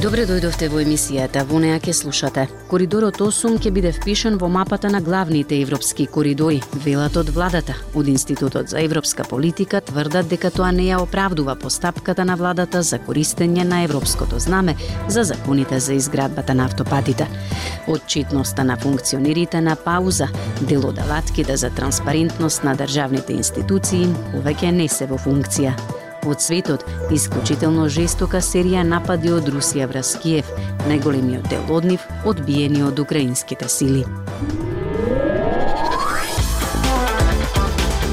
Добре дојдовте во емисијата. Во неа ќе слушате. Коридорот 8 ќе биде впишан во мапата на главните европски коридори, велат од владата. Од Институтот за европска политика тврдат дека тоа не ја оправдува постапката на владата за користење на европското знаме за законите за изградбата на автопатите. Отчитноста на функционерите на пауза, дел од алатките за транспарентност на државните институции, повеќе не се во функција од светот, исклучително жестока серија напади од Русија врз Киев, најголемиот дел од нив одбиени од украинските сили.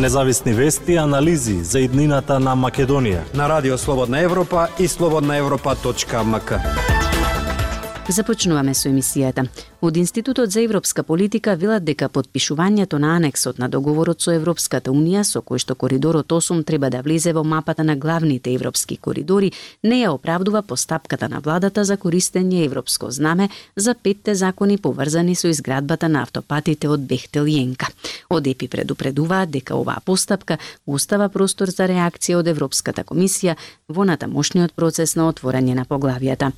Независни вести и анализи за иднината на Македонија. На Радио Слободна Европа и слободнаевропа.мк. Започнуваме со емисијата. Од Институтот за европска политика велат дека подпишувањето на анексот на договорот со Европската Унија со кој што коридорот 8 треба да влезе во мапата на главните европски коридори не ја оправдува постапката на владата за користење европско знаме за петте закони поврзани со изградбата на автопатите од Бехтел Јенка. Од ЕПИ предупредуваат дека оваа постапка остава простор за реакција од Европската комисија во натамошниот процес на отворање на поглавијата.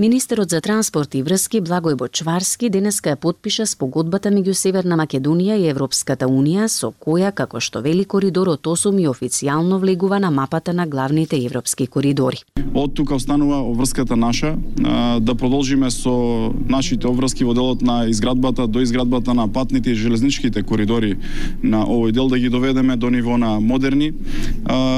Министерот за транспорт и врски Благој Бочварски денеска ја потпиша спогодбата меѓу Северна Македонија и Европската Унија со која, како што вели коридорот 8 и официјално влегува на мапата на главните европски коридори. Од тука останува обврската наша да продолжиме со нашите обврски во делот на изградбата до изградбата на патните и железничките коридори на овој дел да ги доведеме до ниво на модерни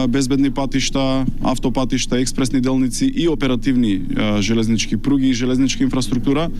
безбедни патишта, автопатишта, експресни делници и оперативни железнички железнички пруги и железничка инфраструктура,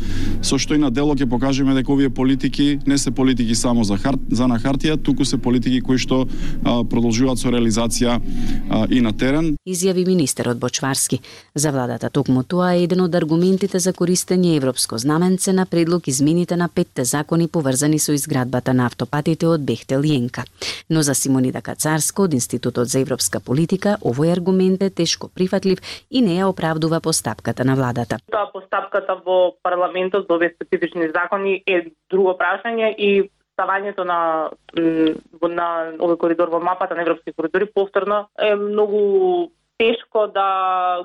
со што и на дело ќе покажеме дека овие политики не се политики само за хар, за на хартија, туку се политики кои што а, продолжуваат со реализација а, и на терен. Изјави министерот Бочварски. За владата токму тоа е еден од аргументите за користење европско знаменце на предлог измените на петте закони поврзани со изградбата на автопатите од Бехтел Јенка. Но за Симонида Кацарско од Институтот за европска политика овој аргумент е тешко прифатлив и не ја оправдува постапката на владата. Тоа постапката во парламентот за овие специфични закони е друго прашање и ставањето на на овој коридор во мапата на европски коридори повторно е многу тешко да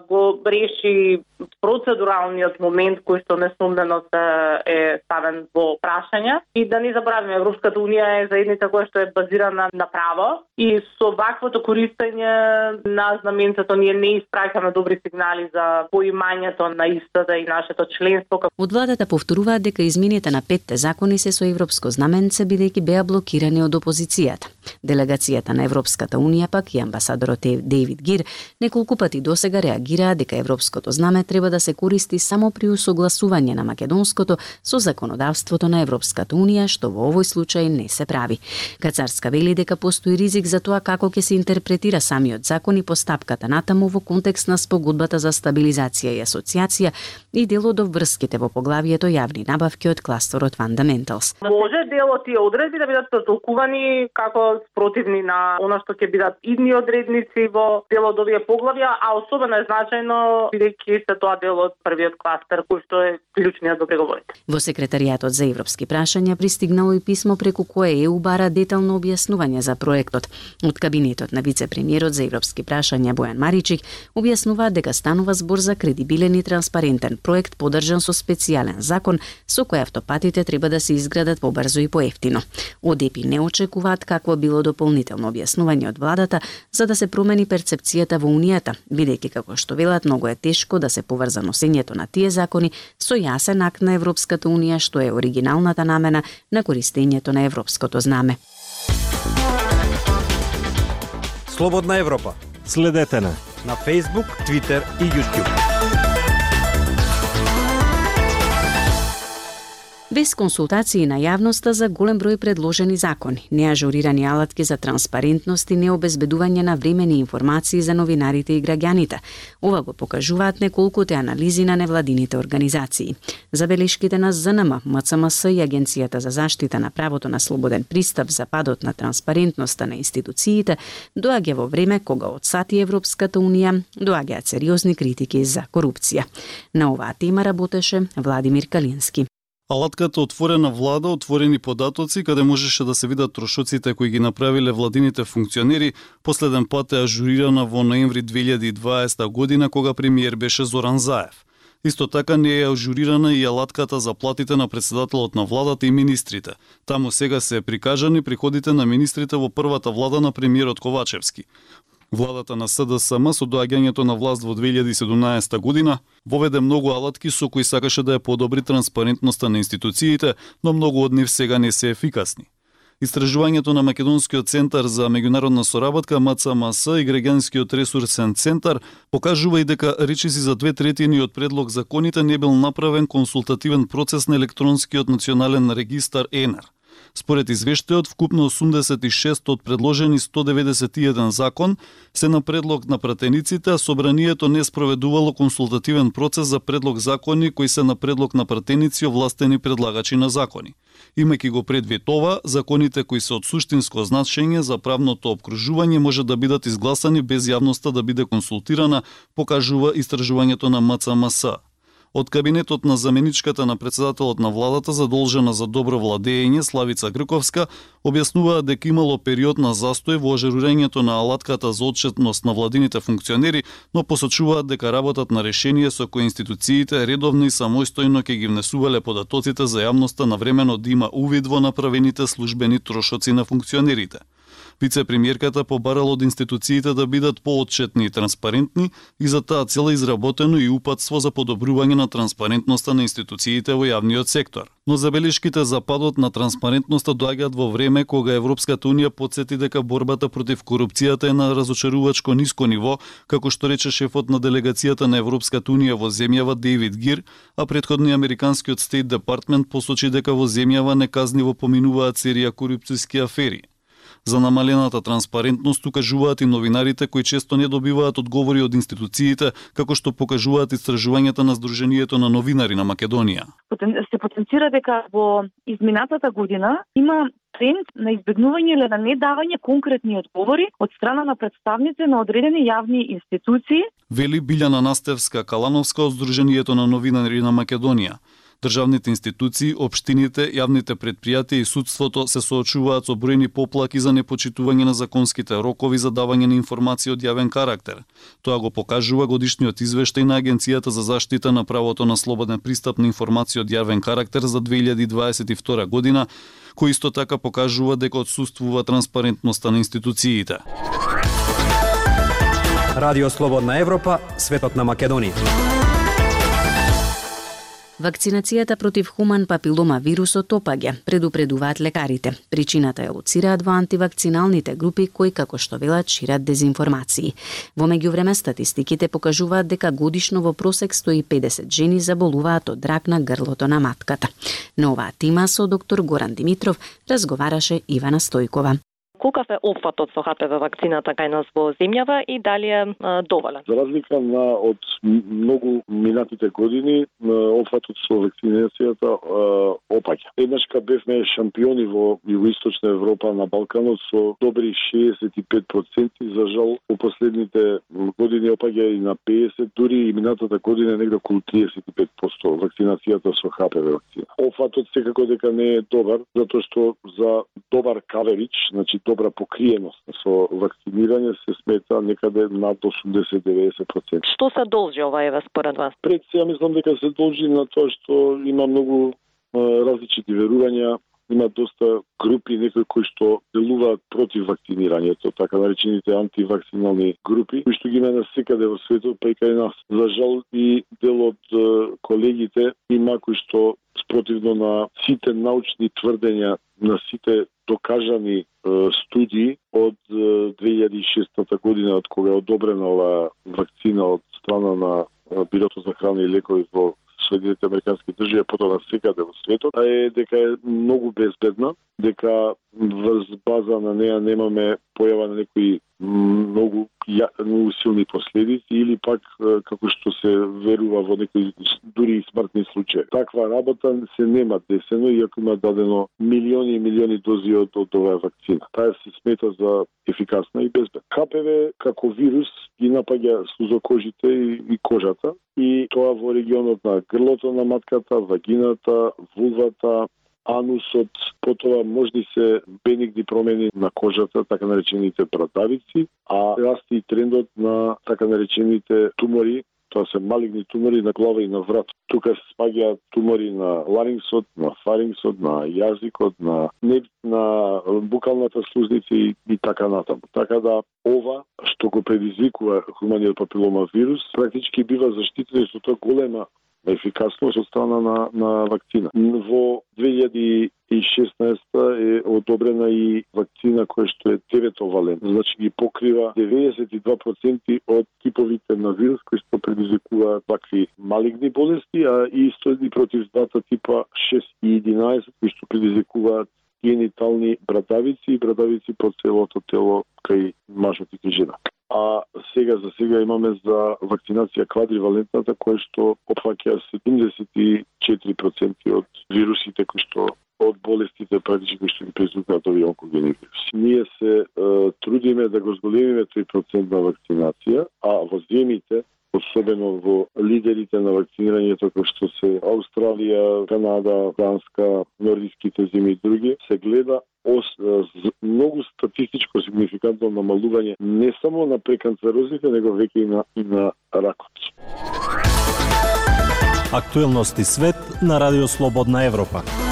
го реши процедуралниот момент кој што несумнено се е ставен во прашање и да не забравиме Европската унија е заедница која што е базирана на право и со ваквото користење на знаменцето ние не испраќаме добри сигнали за поимањето на истата и нашето членство. Од владата повторуваат дека измените на петте закони се со европско знаменце бидејќи беа блокирани од опозицијата. Делегацијата на Европската унија пак и амбасадорот Дейвид Гир неколку пати досега реагираа дека европското знаме треба да се користи само при усогласување на македонското со законодавството на Европската унија, што во овој случај не се прави. Кацарска вели дека постои ризик за тоа како ќе се интерпретира самиот закон и постапката натаму во контекст на спогодбата за стабилизација и асоциација и делот од врските во поглавието јавни набавки од кластерот Fundamentals. Може дел од тие одредби да бидат протолкувани како спротивни на она што ќе бидат идни одредници во дел од овие поглавја, а особено е значајно бидејќи се тоа дел од првиот кластер кој што е клучниот за преговорите. Во секретаријатот за европски прашања пристигнало и писмо преку кое ЕУ бара детално објаснување за проектот. Од кабинетот на вице-премиерот за европски прашања Бојан Маричик објаснува дека станува збор за кредибилен и транспарентен проект подржан со специјален закон со кој автопатите треба да се изградат побрзо и поевтино. Од ЕПИ не очекуваат какво би било дополнително објаснување од владата за да се промени перцепцијата во Унијата, бидејќи како што велат многу е тешко да се поврза носењето на тие закони со јасен акт на Европската Унија што е оригиналната намена на користењето на европското знаме. Слободна Европа. Следете на на Facebook, Twitter и YouTube. Без консултации на јавноста за голем број предложени закони, неажурирани алатки за транспарентност и необезбедување на времени информации за новинарите и граѓаните. Ова го покажуваат неколкуте анализи на невладините организации. Забелешките на ЗНМ, МЦМС и Агенцијата за заштита на правото на слободен пристап за падот на транспарентноста на институциите доаѓа во време кога од сати Европската Унија доаѓаат сериозни критики за корупција. На оваа тема работеше Владимир Калински. Алатката отворена влада, отворени податоци, каде можеше да се видат трошоците кои ги направиле владините функционери, последен пат е ажурирана во ноември 2020 година, кога премиер беше Зоран Заев. Исто така не е ажурирана и алатката за платите на председателот на владата и министрите. Таму сега се прикажани приходите на министрите во првата влада на премиерот Ковачевски. Владата на СДСМ со доаѓањето на власт во 2017 година воведе многу алатки со кои сакаше да ја подобри транспарентноста на институциите, но многу од нив сега не се ефикасни. Истражувањето на Македонскиот центар за меѓународна соработка МЦМС и Грегенскиот ресурсен центар покажува и дека речиси за две третини од предлог законите не бил направен консултативен процес на електронскиот национален регистар ЕНР. Според извештајот, вкупно 86 од предложени 191 закон се на предлог на пратениците, а собранието не спроведувало консултативен процес за предлог закони кои се на предлог на пратеници овластени предлагачи на закони. Имајќи го предвид ова, законите кои се од суштинско значење за правното обкружување може да бидат изгласани без јавноста да биде консултирана, покажува истражувањето на МЦМС. Од кабинетот на заменичката на председателот на владата задолжена за добро владење Славица Грковска објаснуваа дека имало период на застој во ажурирањето на алатката за отчетност на владините функционери, но посочуваат дека работат на решение со кои институциите редовно и самостојно ќе ги внесувале податоците за јавноста на времено да има увид во направените службени трошоци на функционерите. Вице-премиерката побарала од институциите да бидат поотчетни и транспарентни и за таа цела изработено и упатство за подобрување на транспарентноста на институциите во јавниот сектор. Но забелешките за падот на транспарентноста доаѓаат во време кога Европската унија подсети дека борбата против корупцијата е на разочарувачко ниско ниво, како што рече шефот на делегацијата на Европската унија во земјава Дейвид Гир, а предходни американскиот Стейт Департмент посочи дека во земјава неказниво поминуваат серија корупцијски афери. За намалената транспарентност укажуваат и новинарите кои често не добиваат одговори од институциите, како што покажуваат истражувањата на Сдруженијето на новинари на Македонија. Се потенцира дека во изминатата година има тренд на избегнување или на недавање конкретни одговори од страна на представници на одредени јавни институции. Вели Билјана Настевска Калановска од Сдруженијето на новинари на Македонија. Државните институции, општините, јавните предпријатија и судството се соочуваат со бројни поплаки за непочитување на законските рокови за давање на информации од јавен карактер. Тоа го покажува годишниот извештај на Агенцијата за заштита на правото на слободен пристап на информации од јавен карактер за 2022 година, кој исто така покажува дека отсутствува транспарентноста на институциите. Радио Слободна Европа, светот на Македонија. Вакцинацијата против хуман папилома вирусот опаѓа, предупредуваат лекарите. Причината е луцираат во антивакциналните групи кои како што велат шират дезинформации. Во меѓувреме статистиките покажуваат дека годишно во просек 150 жени заболуваат од рак на грлото на матката. На оваа тема со доктор Горан Димитров разговараше Ивана Стојкова. Колкав е опфатот со ХПВ вакцината кај нас во земјава и дали е доволен? За разлика на од многу минатите години, опфатот со вакцинацијата опаѓа. Еднашка бевме шампиони во југоисточна Европа на Балканот со добри 65%, за жал во последните години опаѓа и на 50, дури и минатата година негде околу 35% вакцинацијата со ХПВ вакцина. Опфатот секако дека не е добар, затоа што за добар каверич, значи добра покриеност со вакцинирање се смета некаде над 80-90%. Што се должи ова еве според вас? Пред сега мислам дека се должи на тоа што има многу различити верувања, има доста групи некои кои што делуваат против вакцинирањето, така наречените антивакцинални групи, кои што ги има секаде во светот, па и кај нас. За жал и дел од колегите има кои што противно на сите научни тврдења, на сите докажани студии од 2006 година од кога е одобрена ова вакцина од страна на Бирото за храна и лекови во Соединените Американски држави, потоа на секаде во светот, а е дека е многу безбедна, дека врз база на неа немаме појава на некои многу многу силни последици или пак како што се верува во некои дури и смртни случаи. Таква работа се нема десено иако има дадено милиони и милиони дози од, од оваа вакцина. Таа се смета за ефикасна и безбедна. КПВ како вирус ги напаѓа сузокожите и, и кожата и тоа во регионот на грлото на матката, вагината, вулвата, анусот, потоа може да се бенигни да промени на кожата, така наречените брадавици, а расти и трендот на така наречените тумори, тоа се малигни тумори на глава и на врат. Тука се спаѓаат тумори на ларингсот, на фарингсот, на јазикот, на неб, на букалната слузница и, и така натаму. Така да ова што го предизвикува хуманиот папилома вирус, практички бива заштитено со тоа голема ефикасност од страна на, на вакцина. Во 2016 е одобрена и вакцина која што е деветовален, значи ги покрива 92% од типовите на вирус кои што предизвикуваат такви малигни болести, а и исто и против двата типа 6 и 11 кои што предизвикуваат генитални брадавици и брадавици по целото тело кај мажот и жена а сега за сега имаме за вакцинација квадривалентната која што опфаќа 74% од вирусите кои што од болестите практично кои што ги предизвикаат овие онкогени вируси. Ние се е, трудиме да го зголемиме тој процент на вакцинација, а во земите особено во лидерите на вакцинирањето како што се Австралија, Канада, Данска, нордиските земји и други, се гледа ос, многу статистичко сигнификантно намалување не само на преканцерозите, него веќе и на, и на ракот. Актуелности свет на Радио Слободна Европа.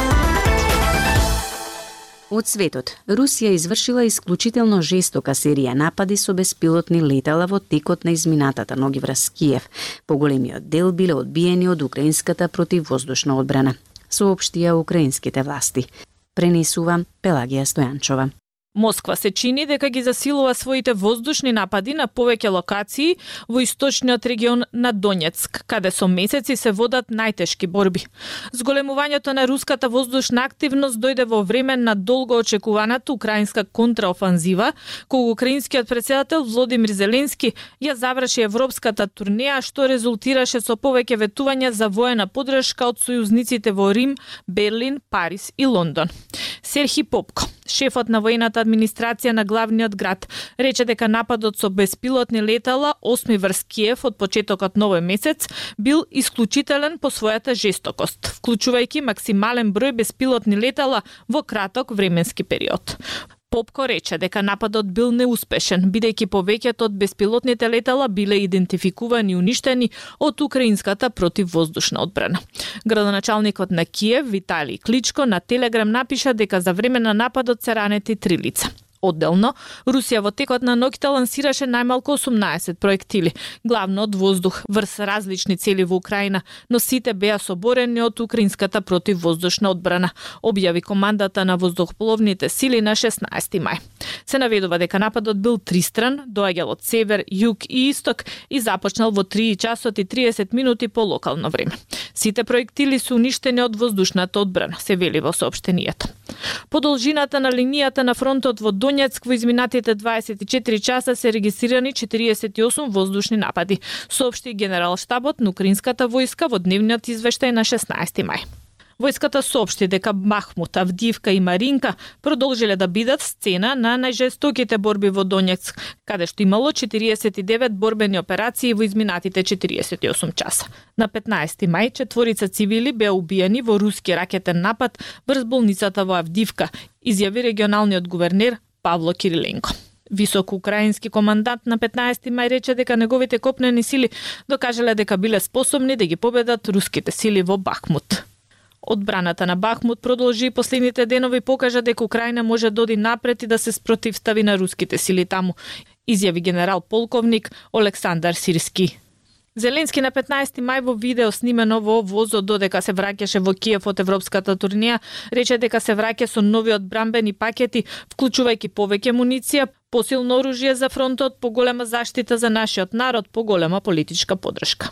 Од светот, Русија извршила исклучително жестока серија напади со беспилотни летала во текот на изминатата ноги врз Киев. Поголемиот дел биле одбиени од украинската противвоздушна одбрана, соопштија украинските власти. Пренесува Пелагија Стојанчова. Москва се чини дека ги засилува своите воздушни напади на повеќе локации во источниот регион на Донецк, каде со месеци се водат најтешки борби. Зголемувањето на руската воздушна активност дојде во време на долго очекуваната украинска контраофанзива, кога украинскиот председател Владимир Зеленски ја заврши европската турнеја што резултираше со повеќе ветувања за воена подршка од сојузниците во Рим, Берлин, Париз и Лондон. Серхи Попко, шефот на воената администрација на главниот град, рече дека нападот со беспилотни летала 8 врз Киев од почетокот на овој месец бил исклучителен по својата жестокост, вклучувајќи максимален број беспилотни летала во краток временски период. Попко рече дека нападот бил неуспешен, бидејќи повеќето од беспилотните летала биле идентификувани и уништени од украинската противвоздушна одбрана. Градоначалникот на Киев, Виталий Кличко, на Телеграм напиша дека за време на нападот се ранети три лица. Одделно, Русија во текот на ноќта лансираше најмалку 18 проектили, главно од воздух, врз различни цели во Украина, но сите беа соборени од украинската противвоздушна одбрана, објави командата на воздухопловните сили на 16 мај. Се наведува дека нападот бил тристран, доаѓал од север, југ и исток и започнал во 3 часот и 30 минути по локално време. Сите проектили се уништени од воздушната одбрана, се вели во соопштенијата. По должината на линијата на фронтот во Донецк во изминатите 24 часа се регистрирани 48 воздушни напади, соопшти генерал штабот на украинската војска во дневниот извештај на 16 мај. Војската соопшти дека Бахмут, Авдивка и Маринка продолжиле да бидат сцена на најжестоките борби во Донецк, каде што имало 49 борбени операции во изминатите 48 часа. На 15 мај четворица цивили беа убиени во руски ракетен напад врз болницата во Авдивка, изјави регионалниот гувернер Павло Кириленко. Висок украински командант на 15 мај рече дека неговите копнени сили докажале дека биле способни да ги победат руските сили во Бахмут. Одбраната на Бахмут продолжи последните денови покажа дека Украина може да оди напред и да се спротивстави на руските сили таму, изјави генерал полковник Олександар Сирски. Зеленски на 15 мај во видео снимено во возот додека се враќаше во Киев од европската турнија, рече дека се враќа со нови брамбени пакети, вклучувајќи повеќе муниција, посилно оружје за фронтот, поголема заштита за нашиот народ, поголема политичка поддршка.